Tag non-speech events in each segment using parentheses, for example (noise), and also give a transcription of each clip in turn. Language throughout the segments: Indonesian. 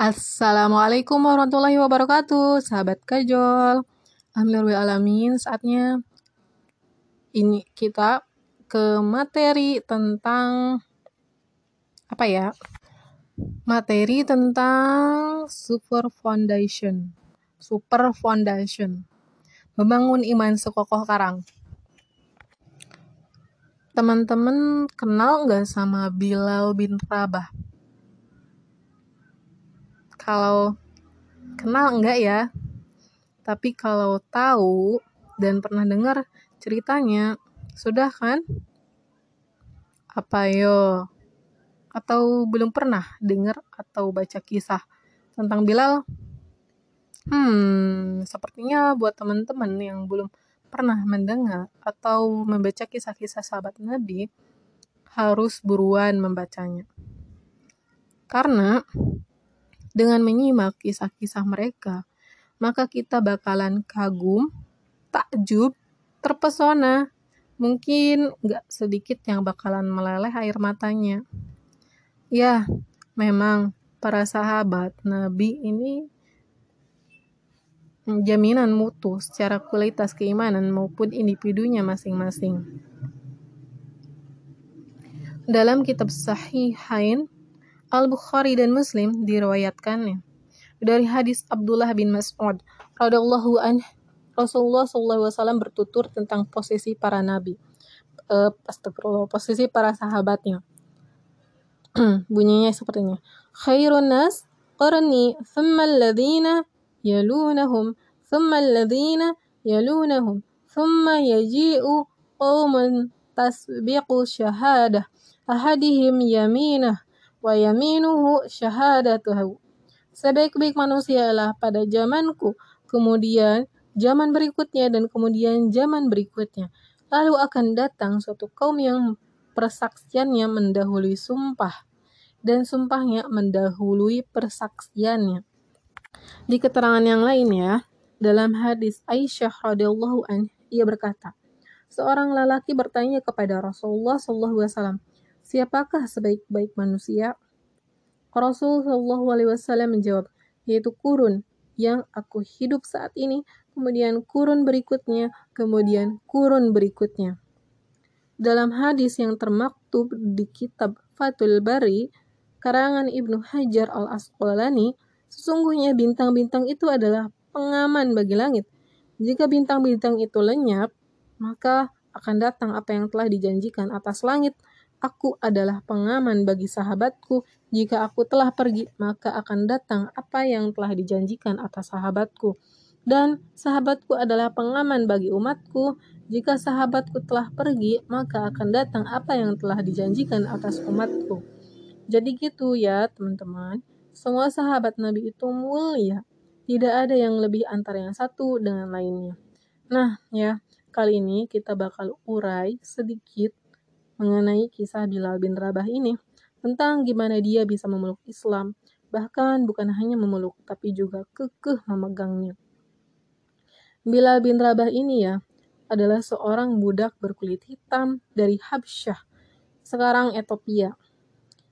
Assalamualaikum warahmatullahi wabarakatuh, sahabat kajol. Alhamdulillah saatnya ini kita ke materi tentang apa ya? Materi tentang super foundation. Super foundation. Membangun iman sekokoh karang. Teman-teman kenal nggak sama Bilal bin Rabah? Kalau kenal enggak ya? Tapi kalau tahu dan pernah dengar ceritanya, sudah kan? Apa yo? Atau belum pernah dengar atau baca kisah tentang Bilal? Hmm, sepertinya buat teman-teman yang belum pernah mendengar atau membaca kisah-kisah sahabat Nabi, harus buruan membacanya. Karena dengan menyimak kisah-kisah mereka, maka kita bakalan kagum, takjub, terpesona. Mungkin gak sedikit yang bakalan meleleh air matanya. Ya, memang para sahabat Nabi ini jaminan mutu secara kualitas keimanan maupun individunya masing-masing. Dalam kitab Sahihain Al-Bukhari dan Muslim diriwayatkannya dari hadis Abdullah bin Mas'ud radhiyallahu an Rasulullah SAW bertutur tentang posisi para nabi. Uh, astagfirullah, posisi para sahabatnya. (clears throat) Bunyinya seperti ini. Khairun nas qarni thumma alladhina yalunahum thumma alladhina yalunahum thumma yaji'u qawman tasbiqu syahadah ahadihim yaminah wa yaminuhu syahadatuhu. Sebaik-baik manusia adalah pada zamanku, kemudian zaman berikutnya dan kemudian zaman berikutnya. Lalu akan datang suatu kaum yang persaksiannya mendahului sumpah dan sumpahnya mendahului persaksiannya. Di keterangan yang lainnya, dalam hadis Aisyah radhiyallahu an, ia berkata, seorang lelaki bertanya kepada Rasulullah SAW, Siapakah sebaik-baik manusia? Rasul Shallallahu Alaihi menjawab, yaitu kurun yang aku hidup saat ini, kemudian kurun berikutnya, kemudian kurun berikutnya. Dalam hadis yang termaktub di kitab Fatul Bari, karangan Ibnu Hajar al-Asqalani, sesungguhnya bintang-bintang itu adalah pengaman bagi langit. Jika bintang-bintang itu lenyap, maka akan datang apa yang telah dijanjikan atas langit Aku adalah pengaman bagi sahabatku. Jika aku telah pergi, maka akan datang apa yang telah dijanjikan atas sahabatku. Dan sahabatku adalah pengaman bagi umatku. Jika sahabatku telah pergi, maka akan datang apa yang telah dijanjikan atas umatku. Jadi gitu ya, teman-teman. Semua sahabat Nabi itu mulia. Tidak ada yang lebih antara yang satu dengan lainnya. Nah, ya, kali ini kita bakal urai sedikit mengenai kisah Bilal bin Rabah ini tentang gimana dia bisa memeluk Islam, bahkan bukan hanya memeluk tapi juga kekeh memegangnya. Bilal bin Rabah ini ya adalah seorang budak berkulit hitam dari Habsyah, sekarang Ethiopia.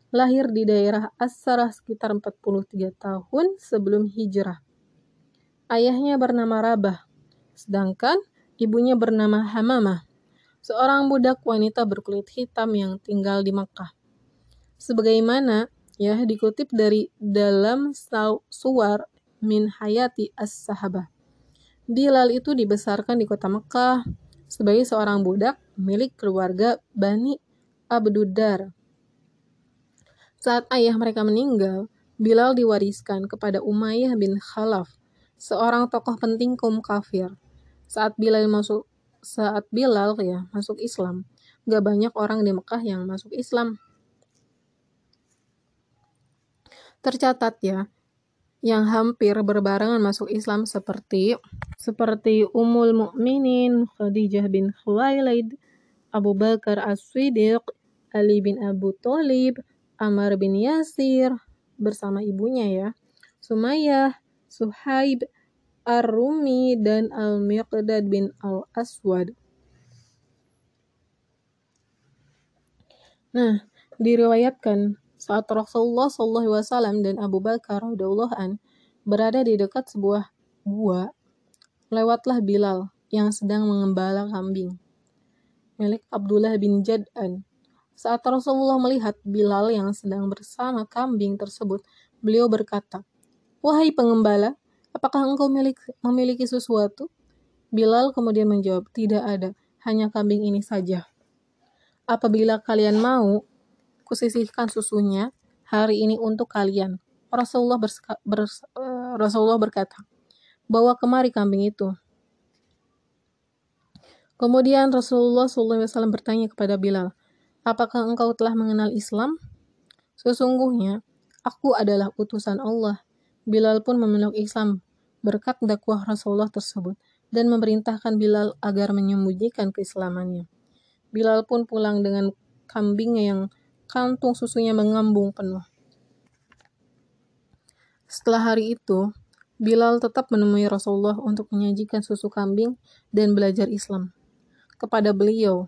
Lahir di daerah Asarah sekitar 43 tahun sebelum hijrah. Ayahnya bernama Rabah, sedangkan ibunya bernama Hamamah seorang budak wanita berkulit hitam yang tinggal di Mekah. Sebagaimana ya dikutip dari dalam suar min hayati as-sahabah. Bilal itu dibesarkan di kota Mekah sebagai seorang budak milik keluarga Bani Abdudar. Saat ayah mereka meninggal, Bilal diwariskan kepada Umayyah bin Khalaf, seorang tokoh penting kaum kafir. Saat Bilal masuk saat Bilal ya masuk Islam, gak banyak orang di Mekah yang masuk Islam. Tercatat ya, yang hampir berbarengan masuk Islam seperti seperti Ummul Mukminin Khadijah bin Khuwailid, Abu Bakar As-Siddiq, Ali bin Abu Thalib, Amr bin Yasir bersama ibunya ya, Sumayyah, Suhaib, Ar-Rumi dan Al-Miqdad bin Al-Aswad. Nah, diriwayatkan Saat Rasulullah SAW dan Abu Bakar an berada di dekat sebuah gua, lewatlah Bilal yang sedang mengembala kambing. Milik Abdullah bin Jad'an. Saat Rasulullah melihat Bilal yang sedang bersama kambing tersebut, beliau berkata, Wahai pengembala, apakah engkau memiliki sesuatu? Bilal kemudian menjawab, tidak ada, hanya kambing ini saja. Apabila kalian mau, kusisihkan susunya hari ini untuk kalian. Rasulullah, berska, bers, uh, Rasulullah berkata, bawa kemari kambing itu. Kemudian Rasulullah SAW bertanya kepada Bilal, apakah engkau telah mengenal Islam? Sesungguhnya, aku adalah utusan Allah. Bilal pun memeluk Islam berkat dakwah Rasulullah tersebut dan memerintahkan Bilal agar menyembunyikan keislamannya. Bilal pun pulang dengan kambingnya yang kantung susunya mengambung penuh. Setelah hari itu, Bilal tetap menemui Rasulullah untuk menyajikan susu kambing dan belajar Islam kepada beliau.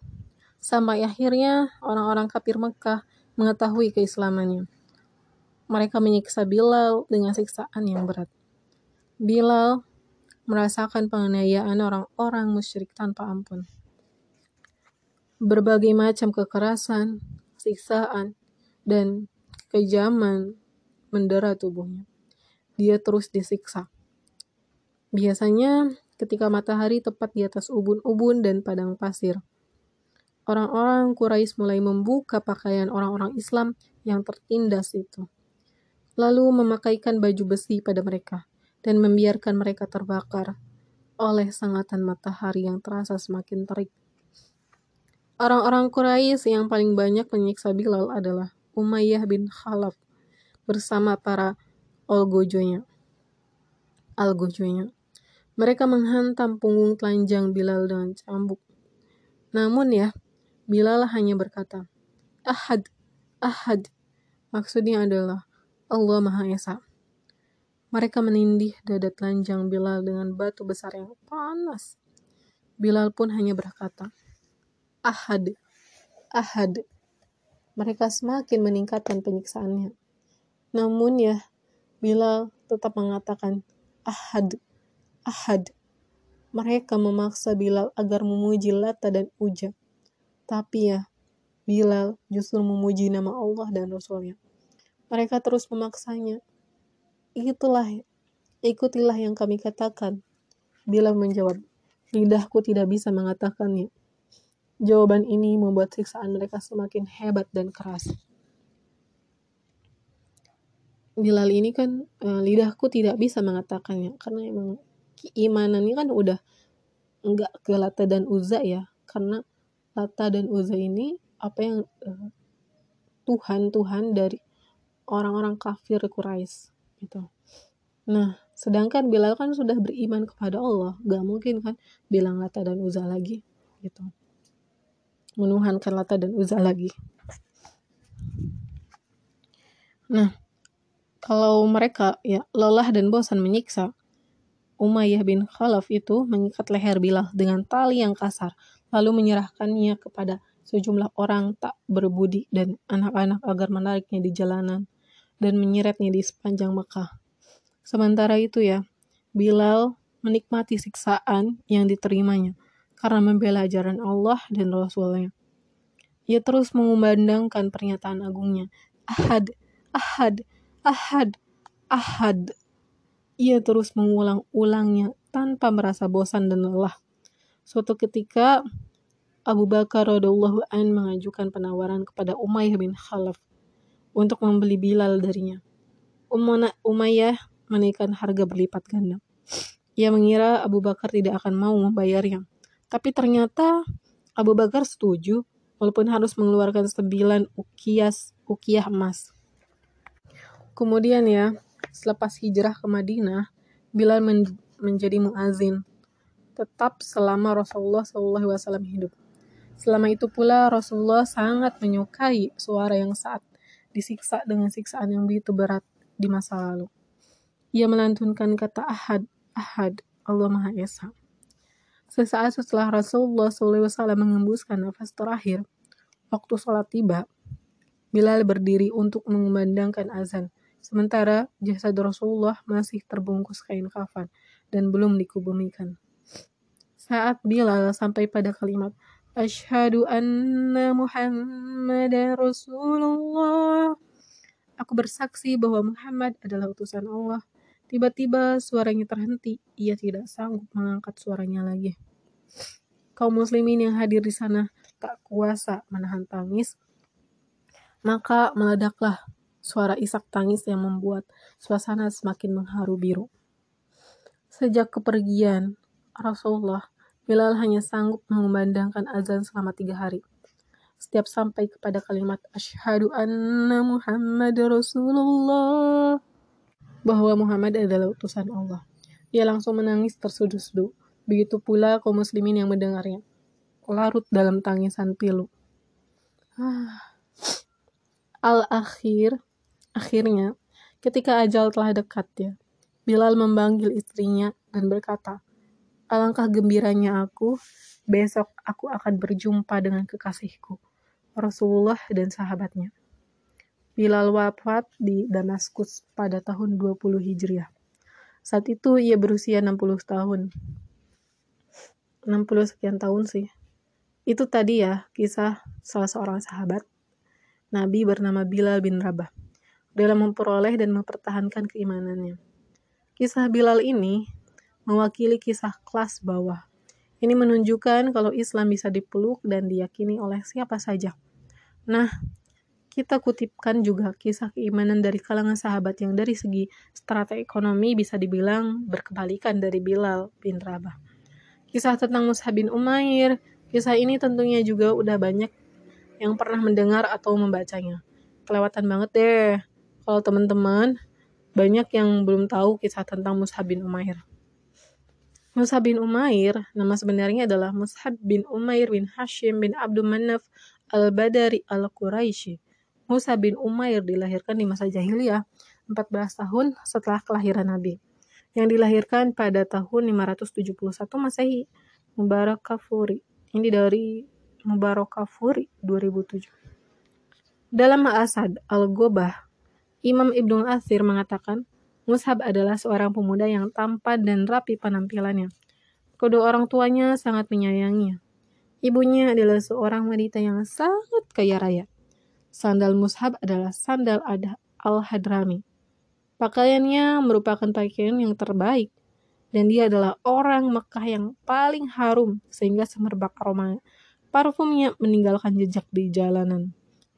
Sampai akhirnya orang-orang kafir Mekah mengetahui keislamannya. Mereka menyiksa Bilal dengan siksaan yang berat. Bilal merasakan penganiayaan orang-orang musyrik tanpa ampun. Berbagai macam kekerasan, siksaan, dan kejaman mendera tubuhnya. Dia terus disiksa. Biasanya ketika matahari tepat di atas ubun-ubun dan padang pasir. Orang-orang Quraisy mulai membuka pakaian orang-orang Islam yang tertindas itu. Lalu memakaikan baju besi pada mereka dan membiarkan mereka terbakar oleh sengatan matahari yang terasa semakin terik. Orang-orang Quraisy yang paling banyak menyiksa Bilal adalah Umayyah bin Khalaf bersama para Algojonya. Algojonya. Mereka menghantam punggung telanjang Bilal dengan cambuk. Namun ya, Bilal hanya berkata, Ahad, Ahad. Maksudnya adalah Allah Maha Esa. Mereka menindih dada telanjang Bilal dengan batu besar yang panas. Bilal pun hanya berkata, ahad, ahad. Mereka semakin meningkatkan penyiksaannya. Namun ya, Bilal tetap mengatakan ahad, ahad. Mereka memaksa Bilal agar memuji Lata dan Uja. Tapi ya, Bilal justru memuji nama Allah dan Rasulnya. Mereka terus memaksanya. Itulah, ikutilah yang kami katakan. Bilal menjawab, lidahku tidak bisa mengatakannya. Jawaban ini membuat siksaan mereka semakin hebat dan keras. Bilal ini kan uh, lidahku tidak bisa mengatakannya karena emang keimanan ini kan udah enggak ke Lata dan Uza ya karena Lata dan Uza ini apa yang uh, Tuhan Tuhan dari orang-orang kafir Quraisy gitu. Nah, sedangkan Bilal kan sudah beriman kepada Allah, gak mungkin kan bilang Lata dan Uza lagi gitu menuhankan Lata dan Uzza lagi. Nah, kalau mereka ya lelah dan bosan menyiksa, Umayyah bin Khalaf itu mengikat leher Bilal dengan tali yang kasar, lalu menyerahkannya kepada sejumlah orang tak berbudi dan anak-anak agar menariknya di jalanan dan menyeretnya di sepanjang Mekah. Sementara itu ya, Bilal menikmati siksaan yang diterimanya karena membela ajaran Allah dan Rasulnya. Ia terus mengumandangkan pernyataan agungnya. Ahad, ahad, ahad, ahad. Ia terus mengulang-ulangnya tanpa merasa bosan dan lelah. Suatu ketika, Abu Bakar radhiallahu an mengajukan penawaran kepada Umayyah bin Khalaf untuk membeli Bilal darinya. Umayyah menaikkan harga berlipat ganda. Ia mengira Abu Bakar tidak akan mau membayarnya. Tapi ternyata Abu Bakar setuju walaupun harus mengeluarkan sembilan ukias ukiah emas. Kemudian ya, selepas hijrah ke Madinah, Bilal men menjadi muazin tetap selama Rasulullah SAW hidup. Selama itu pula Rasulullah sangat menyukai suara yang saat disiksa dengan siksaan yang begitu berat di masa lalu. Ia melantunkan kata ahad, ahad, Allah Maha Esa. Sesaat setelah Rasulullah SAW mengembuskan nafas terakhir, waktu sholat tiba, Bilal berdiri untuk mengumandangkan azan. Sementara jasad Rasulullah masih terbungkus kain kafan dan belum dikubumikan. Saat Bilal sampai pada kalimat Ashhadu anna Muhammad Rasulullah. Aku bersaksi bahwa Muhammad adalah utusan Allah. Tiba-tiba suaranya terhenti. Ia tidak sanggup mengangkat suaranya lagi. Kaum muslimin yang hadir di sana tak kuasa menahan tangis maka meledaklah suara isak tangis yang membuat suasana semakin mengharu biru. Sejak kepergian Rasulullah, Bilal hanya sanggup mengumandangkan azan selama tiga hari. Setiap sampai kepada kalimat Ashadu anna Muhammad Rasulullah bahwa Muhammad adalah utusan Allah. Ia langsung menangis tersudu-sudu. Begitu pula kaum muslimin yang mendengarnya. Larut dalam tangisan pilu. Ah. Al-akhir, akhirnya, ketika ajal telah dekat ya, Bilal memanggil istrinya dan berkata, Alangkah gembiranya aku, besok aku akan berjumpa dengan kekasihku, Rasulullah dan sahabatnya. Bilal wafat di Damaskus pada tahun 20 Hijriah. Saat itu ia berusia 60 tahun. 60 sekian tahun sih. Itu tadi ya kisah salah seorang sahabat Nabi bernama Bilal bin Rabah dalam memperoleh dan mempertahankan keimanannya. Kisah Bilal ini mewakili kisah kelas bawah. Ini menunjukkan kalau Islam bisa dipeluk dan diyakini oleh siapa saja. Nah, kita kutipkan juga kisah keimanan dari kalangan sahabat yang dari segi strata ekonomi bisa dibilang berkebalikan dari Bilal bin Rabah. Kisah tentang Mus'ab bin Umair, kisah ini tentunya juga udah banyak yang pernah mendengar atau membacanya. Kelewatan banget deh. Kalau teman-teman banyak yang belum tahu kisah tentang Mushab bin Umair. Mushab bin Umair, nama sebenarnya adalah Mushab bin Umair bin Hashim bin Abdul Manaf al-Badari al-Quraisy. Musa bin Umair dilahirkan di masa jahiliyah 14 tahun setelah kelahiran Nabi yang dilahirkan pada tahun 571 Masehi Mubarak Kafuri. Ini dari Mubarakafuri 2007. Dalam Asad Al-Gobah, Imam Ibnu Athir mengatakan, Mushab adalah seorang pemuda yang tampan dan rapi penampilannya. Kedua orang tuanya sangat menyayanginya. Ibunya adalah seorang wanita yang sangat kaya raya. Sandal Mushab adalah sandal Al-Hadrami. Pakaiannya merupakan pakaian yang terbaik dan dia adalah orang Mekah yang paling harum sehingga semerbak aroma Parfumnya meninggalkan jejak di jalanan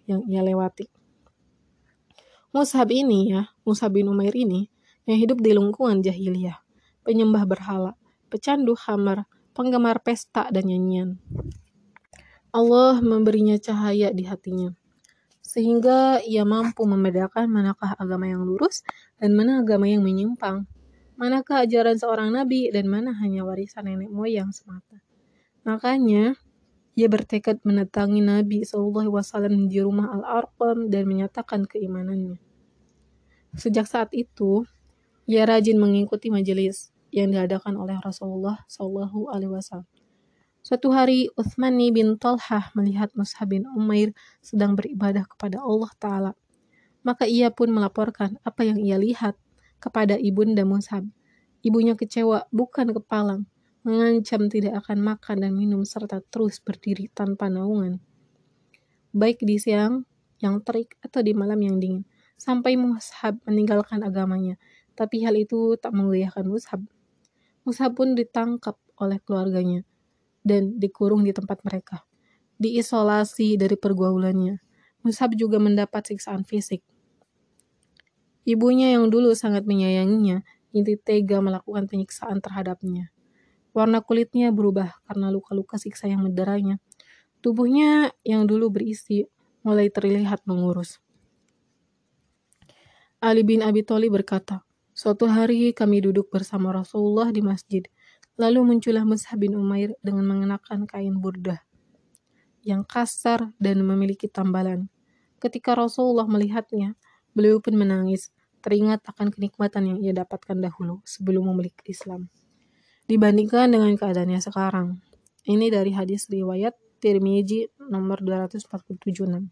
yang ia lewati. Mushab ini ya, Mushab bin Umair ini, yang hidup di lingkungan jahiliyah, penyembah berhala, pecandu hamar, penggemar pesta dan nyanyian. Allah memberinya cahaya di hatinya, sehingga ia mampu membedakan manakah agama yang lurus dan mana agama yang menyimpang, manakah ajaran seorang nabi dan mana hanya warisan nenek moyang semata. Makanya, ia bertekad mendatangi Nabi SAW di rumah Al-Arqam dan menyatakan keimanannya. Sejak saat itu, ia rajin mengikuti majelis yang diadakan oleh Rasulullah SAW. Suatu hari, Uthmani bin Talhah melihat Mus'ab bin Umair sedang beribadah kepada Allah Ta'ala. Maka ia pun melaporkan apa yang ia lihat kepada ibunda Mus'ab. Ibunya kecewa, bukan kepalang mengancam tidak akan makan dan minum serta terus berdiri tanpa naungan. Baik di siang yang terik atau di malam yang dingin, sampai Mushab meninggalkan agamanya. Tapi hal itu tak menggoyahkan Mushab. Mushab pun ditangkap oleh keluarganya dan dikurung di tempat mereka. Diisolasi dari pergaulannya. Mushab juga mendapat siksaan fisik. Ibunya yang dulu sangat menyayanginya, inti tega melakukan penyiksaan terhadapnya. Warna kulitnya berubah karena luka-luka siksa yang menderanya. Tubuhnya yang dulu berisi mulai terlihat mengurus. Ali bin Abi Thalib berkata, Suatu hari kami duduk bersama Rasulullah di masjid. Lalu muncullah Mus'ab bin Umair dengan mengenakan kain burdah yang kasar dan memiliki tambalan. Ketika Rasulullah melihatnya, beliau pun menangis, teringat akan kenikmatan yang ia dapatkan dahulu sebelum memiliki Islam dibandingkan dengan keadaannya sekarang. Ini dari hadis riwayat Tirmizi nomor 247.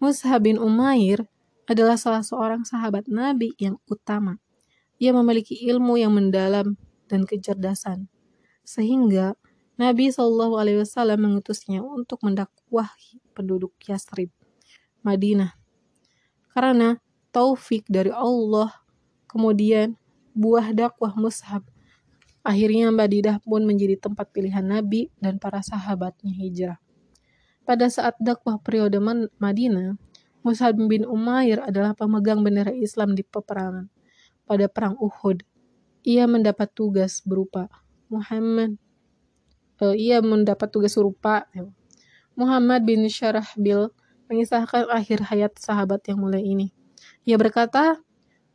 Mus'hab bin Umair adalah salah seorang sahabat Nabi yang utama. Ia memiliki ilmu yang mendalam dan kecerdasan, sehingga Nabi Shallallahu Alaihi Wasallam mengutusnya untuk mendakwahi penduduk Yasrib, Madinah, karena taufik dari Allah. Kemudian buah dakwah Mus'hab. Akhirnya Madinah pun menjadi tempat pilihan Nabi dan para sahabatnya hijrah. Pada saat dakwah periode Madinah, Mus'ab bin Umair adalah pemegang bendera Islam di peperangan. Pada perang Uhud, ia mendapat tugas berupa Muhammad uh, ia mendapat tugas serupa Muhammad bin Syarahbil mengisahkan akhir hayat sahabat yang mulai ini. Ia berkata,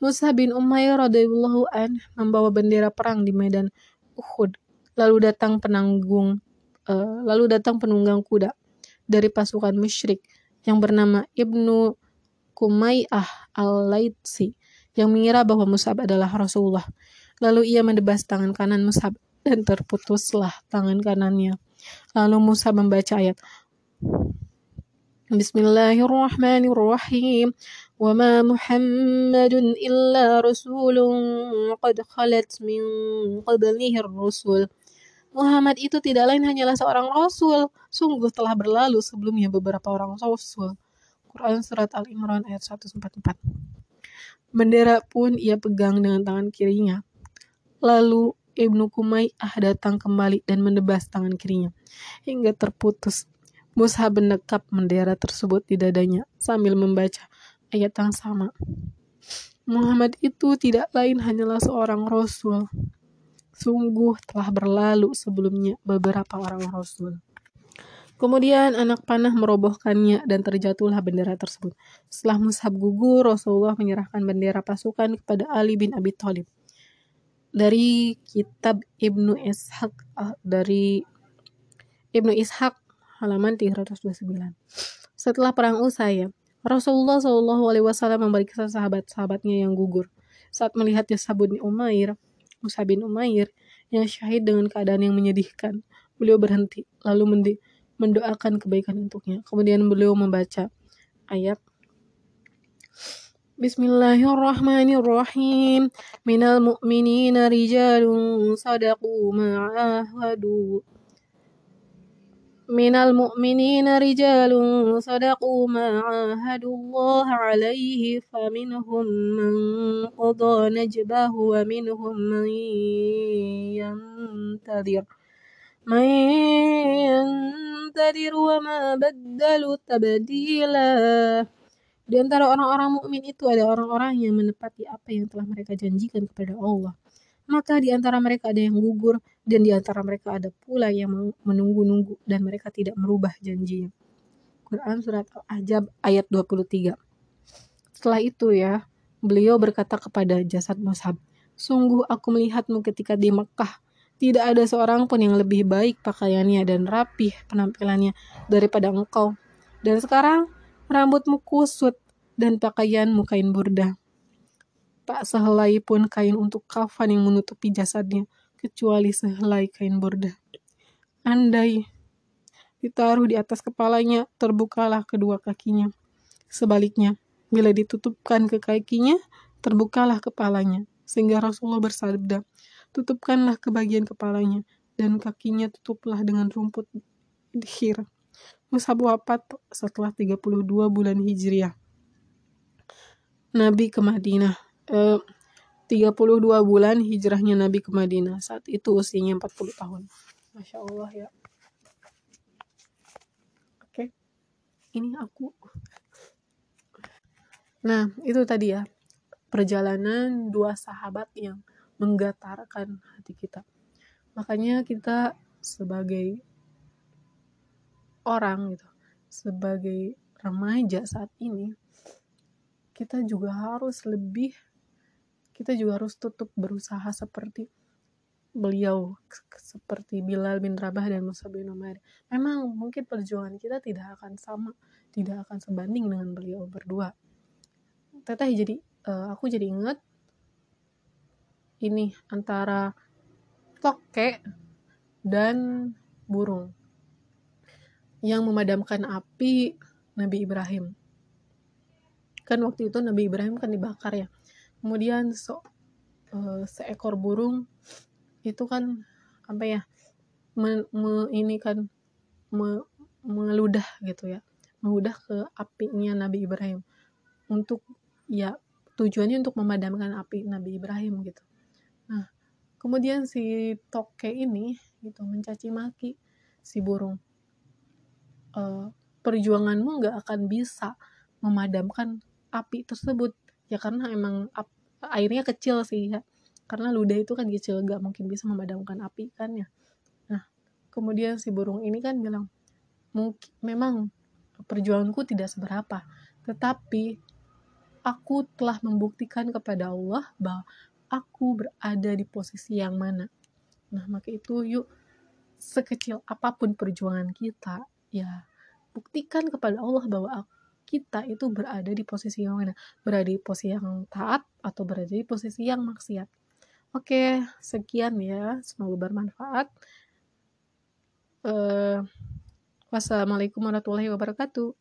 Musa bin Umayyah radhiyallahu an membawa bendera perang di medan Uhud. Lalu datang penanggung, uh, lalu datang penunggang kuda dari pasukan musyrik yang bernama Ibnu Kumayyah al-Laitsi yang mengira bahwa Musab adalah Rasulullah. Lalu ia mendebas tangan kanan Musab dan terputuslah tangan kanannya. Lalu Musa membaca ayat Bismillahirrahmanirrahim. وما محمد إلا رسول قد خلت من قبله الرسل Muhammad itu tidak lain hanyalah seorang rasul. Sungguh telah berlalu sebelumnya beberapa orang rasul. Quran Surat Al-Imran ayat 144. Bendera pun ia pegang dengan tangan kirinya. Lalu Ibnu Kumayyah datang kembali dan menebas tangan kirinya hingga terputus. Musa menekap bendera tersebut di dadanya sambil membaca ayat yang sama. Muhammad itu tidak lain hanyalah seorang rasul. Sungguh telah berlalu sebelumnya beberapa orang rasul. Kemudian anak panah merobohkannya dan terjatuhlah bendera tersebut. Setelah Mus'ab gugur, Rasulullah menyerahkan bendera pasukan kepada Ali bin Abi Thalib dari kitab Ibnu Ishaq uh, dari Ibnu Ishaq halaman 329. Setelah perang usai, Rasulullah Shallallahu Alaihi Wasallam sahabat-sahabatnya yang gugur. Saat melihat Yasa bin Umair, Musa bin Umair yang syahid dengan keadaan yang menyedihkan, beliau berhenti lalu mendoakan kebaikan untuknya. Kemudian beliau membaca ayat Bismillahirrahmanirrahim. Minal mu'minina rijalun sadaqu ma'ahadu. Mu'minina rijalun sadaqu ma'ahadu Allah alaihi faminhum man qada najbahu wa minhum man yantadir. Man yantadir wa ma baddalu tabdila. Di antara orang-orang mukmin itu ada orang-orang yang menepati apa yang telah mereka janjikan kepada Allah. Maka di antara mereka ada yang gugur dan di antara mereka ada pula yang menunggu-nunggu dan mereka tidak merubah janjinya. Quran surat Al-Ahzab ayat 23. Setelah itu ya, beliau berkata kepada jasad Mus'ab, Sungguh aku melihatmu ketika di Mekah. Tidak ada seorang pun yang lebih baik pakaiannya dan rapih penampilannya daripada engkau. Dan sekarang rambutmu kusut dan pakaianmu kain burda. Tak sehelai pun kain untuk kafan yang menutupi jasadnya, kecuali sehelai kain burda. Andai ditaruh di atas kepalanya, terbukalah kedua kakinya. Sebaliknya, bila ditutupkan ke kakinya, terbukalah kepalanya. Sehingga Rasulullah bersabda, tutupkanlah ke bagian kepalanya, dan kakinya tutuplah dengan rumput dihir. Mus'ab wafat setelah 32 bulan Hijriah. Nabi ke Madinah. Eh, 32 bulan hijrahnya Nabi ke Madinah. Saat itu usianya 40 tahun. Masya Allah ya. Oke. Ini aku. Nah, itu tadi ya. Perjalanan dua sahabat yang menggatarkan hati kita. Makanya kita sebagai orang gitu sebagai remaja saat ini kita juga harus lebih kita juga harus tutup berusaha seperti beliau seperti Bilal bin Rabah dan Musa bin Umar. Memang mungkin perjuangan kita tidak akan sama, tidak akan sebanding dengan beliau berdua. Teteh jadi uh, aku jadi ingat ini antara tokek dan burung yang memadamkan api Nabi Ibrahim. kan waktu itu Nabi Ibrahim kan dibakar ya kemudian so, uh, seekor burung itu kan apa ya me, me, ini kan me, mengeludah gitu ya. Mengeludah ke apinya Nabi Ibrahim. Untuk ya tujuannya untuk memadamkan api Nabi Ibrahim gitu. Nah kemudian si toke ini gitu mencaci maki si burung. Uh, perjuanganmu nggak akan bisa memadamkan api tersebut ya karena emang ap, airnya kecil sih ya karena ludah itu kan kecil nggak mungkin bisa memadamkan api kan ya nah kemudian si burung ini kan bilang mungkin memang perjuanganku tidak seberapa tetapi aku telah membuktikan kepada Allah bahwa aku berada di posisi yang mana. Nah, maka itu yuk sekecil apa pun perjuangan kita, ya buktikan kepada Allah bahwa kita itu berada di posisi yang mana. Berada di posisi yang taat atau berada di posisi yang maksiat. Oke, sekian ya. Semoga bermanfaat. Uh, wassalamualaikum warahmatullahi wabarakatuh.